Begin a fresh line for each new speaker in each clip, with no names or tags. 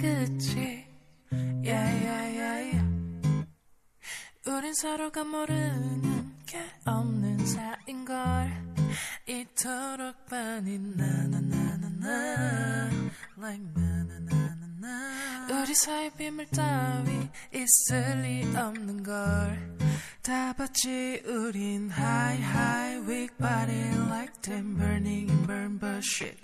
끝이. 야야야야 우린 서로가 모르는 게 없는 사이인걸 이토록 많이 나나나나나. Like 나나나나나. 우리 사이 비밀 따위 있을 리 없는 걸다 봤지. 우린 high high weak shit.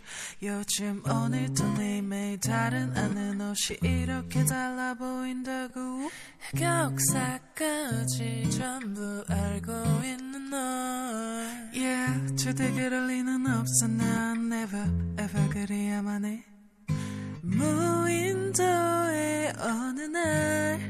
요즘 오늘도 내일 다른 아는 옷이 이렇게 달라 보인다고. 격사까지 전부 알고 있는 널 Yeah 절대 그럴 리는 없어. 난 never ever 그래야만 해. 무인도의 어느 날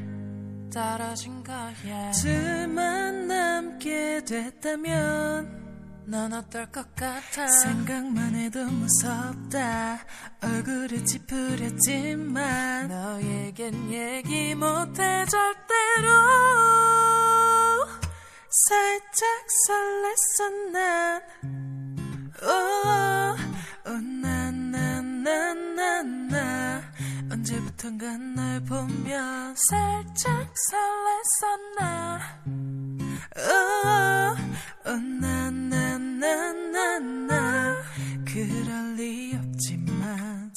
떨어진 거야. 둘만 남게 됐다면 넌 어떨 것 같아? 생각만 해도 무섭다. 얼굴을 찌푸렸지만 너에겐 얘기 못해 절대로 살짝 설렜어 난 오, 오, 나, 나, 나, 나, 나. 언제부턴가 널 보면 살짝 설렜어 나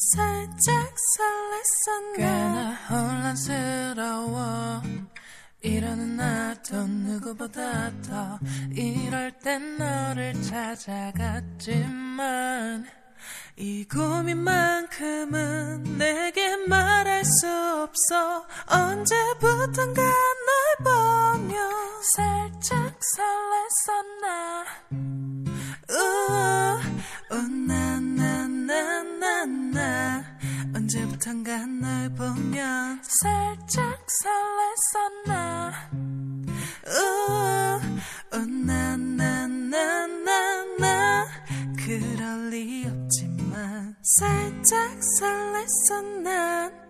살짝 설렜어 나? 꽤나 혼란스러워. 이러는 나도 누구보다 더 이럴 땐 너를 찾아갔지만 이 고민만큼은 내게 말할 수 없어. 언제부턴가 널 보며 살짝 설렜어 나 언제부턴가 널 보면 살짝 설렜어 나 우와, 오, 나, 나, 나, 나, 나. 그럴 리 없지만 살짝 설렜어 난